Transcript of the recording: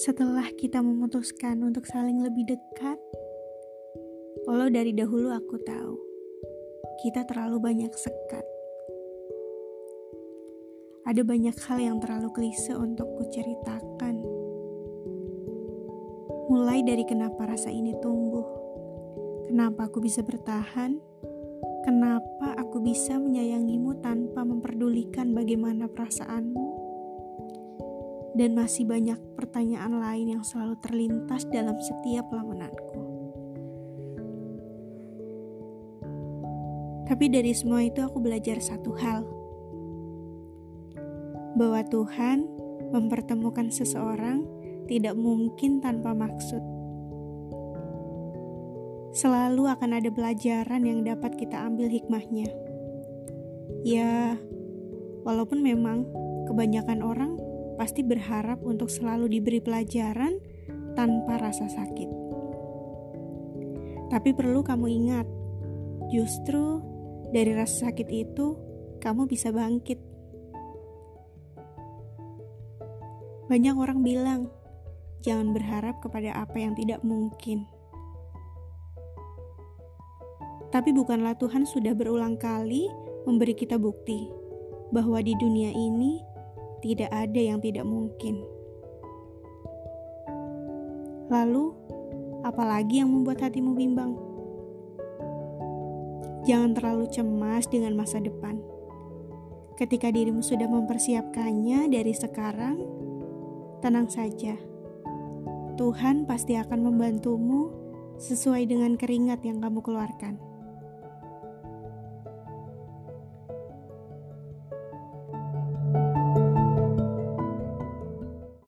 Setelah kita memutuskan untuk saling lebih dekat, walau dari dahulu aku tahu kita terlalu banyak sekat. Ada banyak hal yang terlalu klise untuk kuceritakan. Mulai dari kenapa rasa ini tumbuh, kenapa aku bisa bertahan, kenapa aku bisa menyayangimu tanpa memperdulikan bagaimana perasaanmu, dan masih banyak pertanyaan lain yang selalu terlintas dalam setiap lamunanku. Tapi dari semua itu aku belajar satu hal. Bahwa Tuhan mempertemukan seseorang tidak mungkin tanpa maksud. Selalu akan ada pelajaran yang dapat kita ambil hikmahnya. Ya, walaupun memang kebanyakan orang pasti berharap untuk selalu diberi pelajaran tanpa rasa sakit. Tapi perlu kamu ingat, justru dari rasa sakit itu kamu bisa bangkit. Banyak orang bilang, jangan berharap kepada apa yang tidak mungkin. Tapi bukanlah Tuhan sudah berulang kali memberi kita bukti bahwa di dunia ini tidak ada yang tidak mungkin. Lalu, apalagi yang membuat hatimu bimbang? Jangan terlalu cemas dengan masa depan. Ketika dirimu sudah mempersiapkannya dari sekarang, tenang saja. Tuhan pasti akan membantumu sesuai dengan keringat yang kamu keluarkan.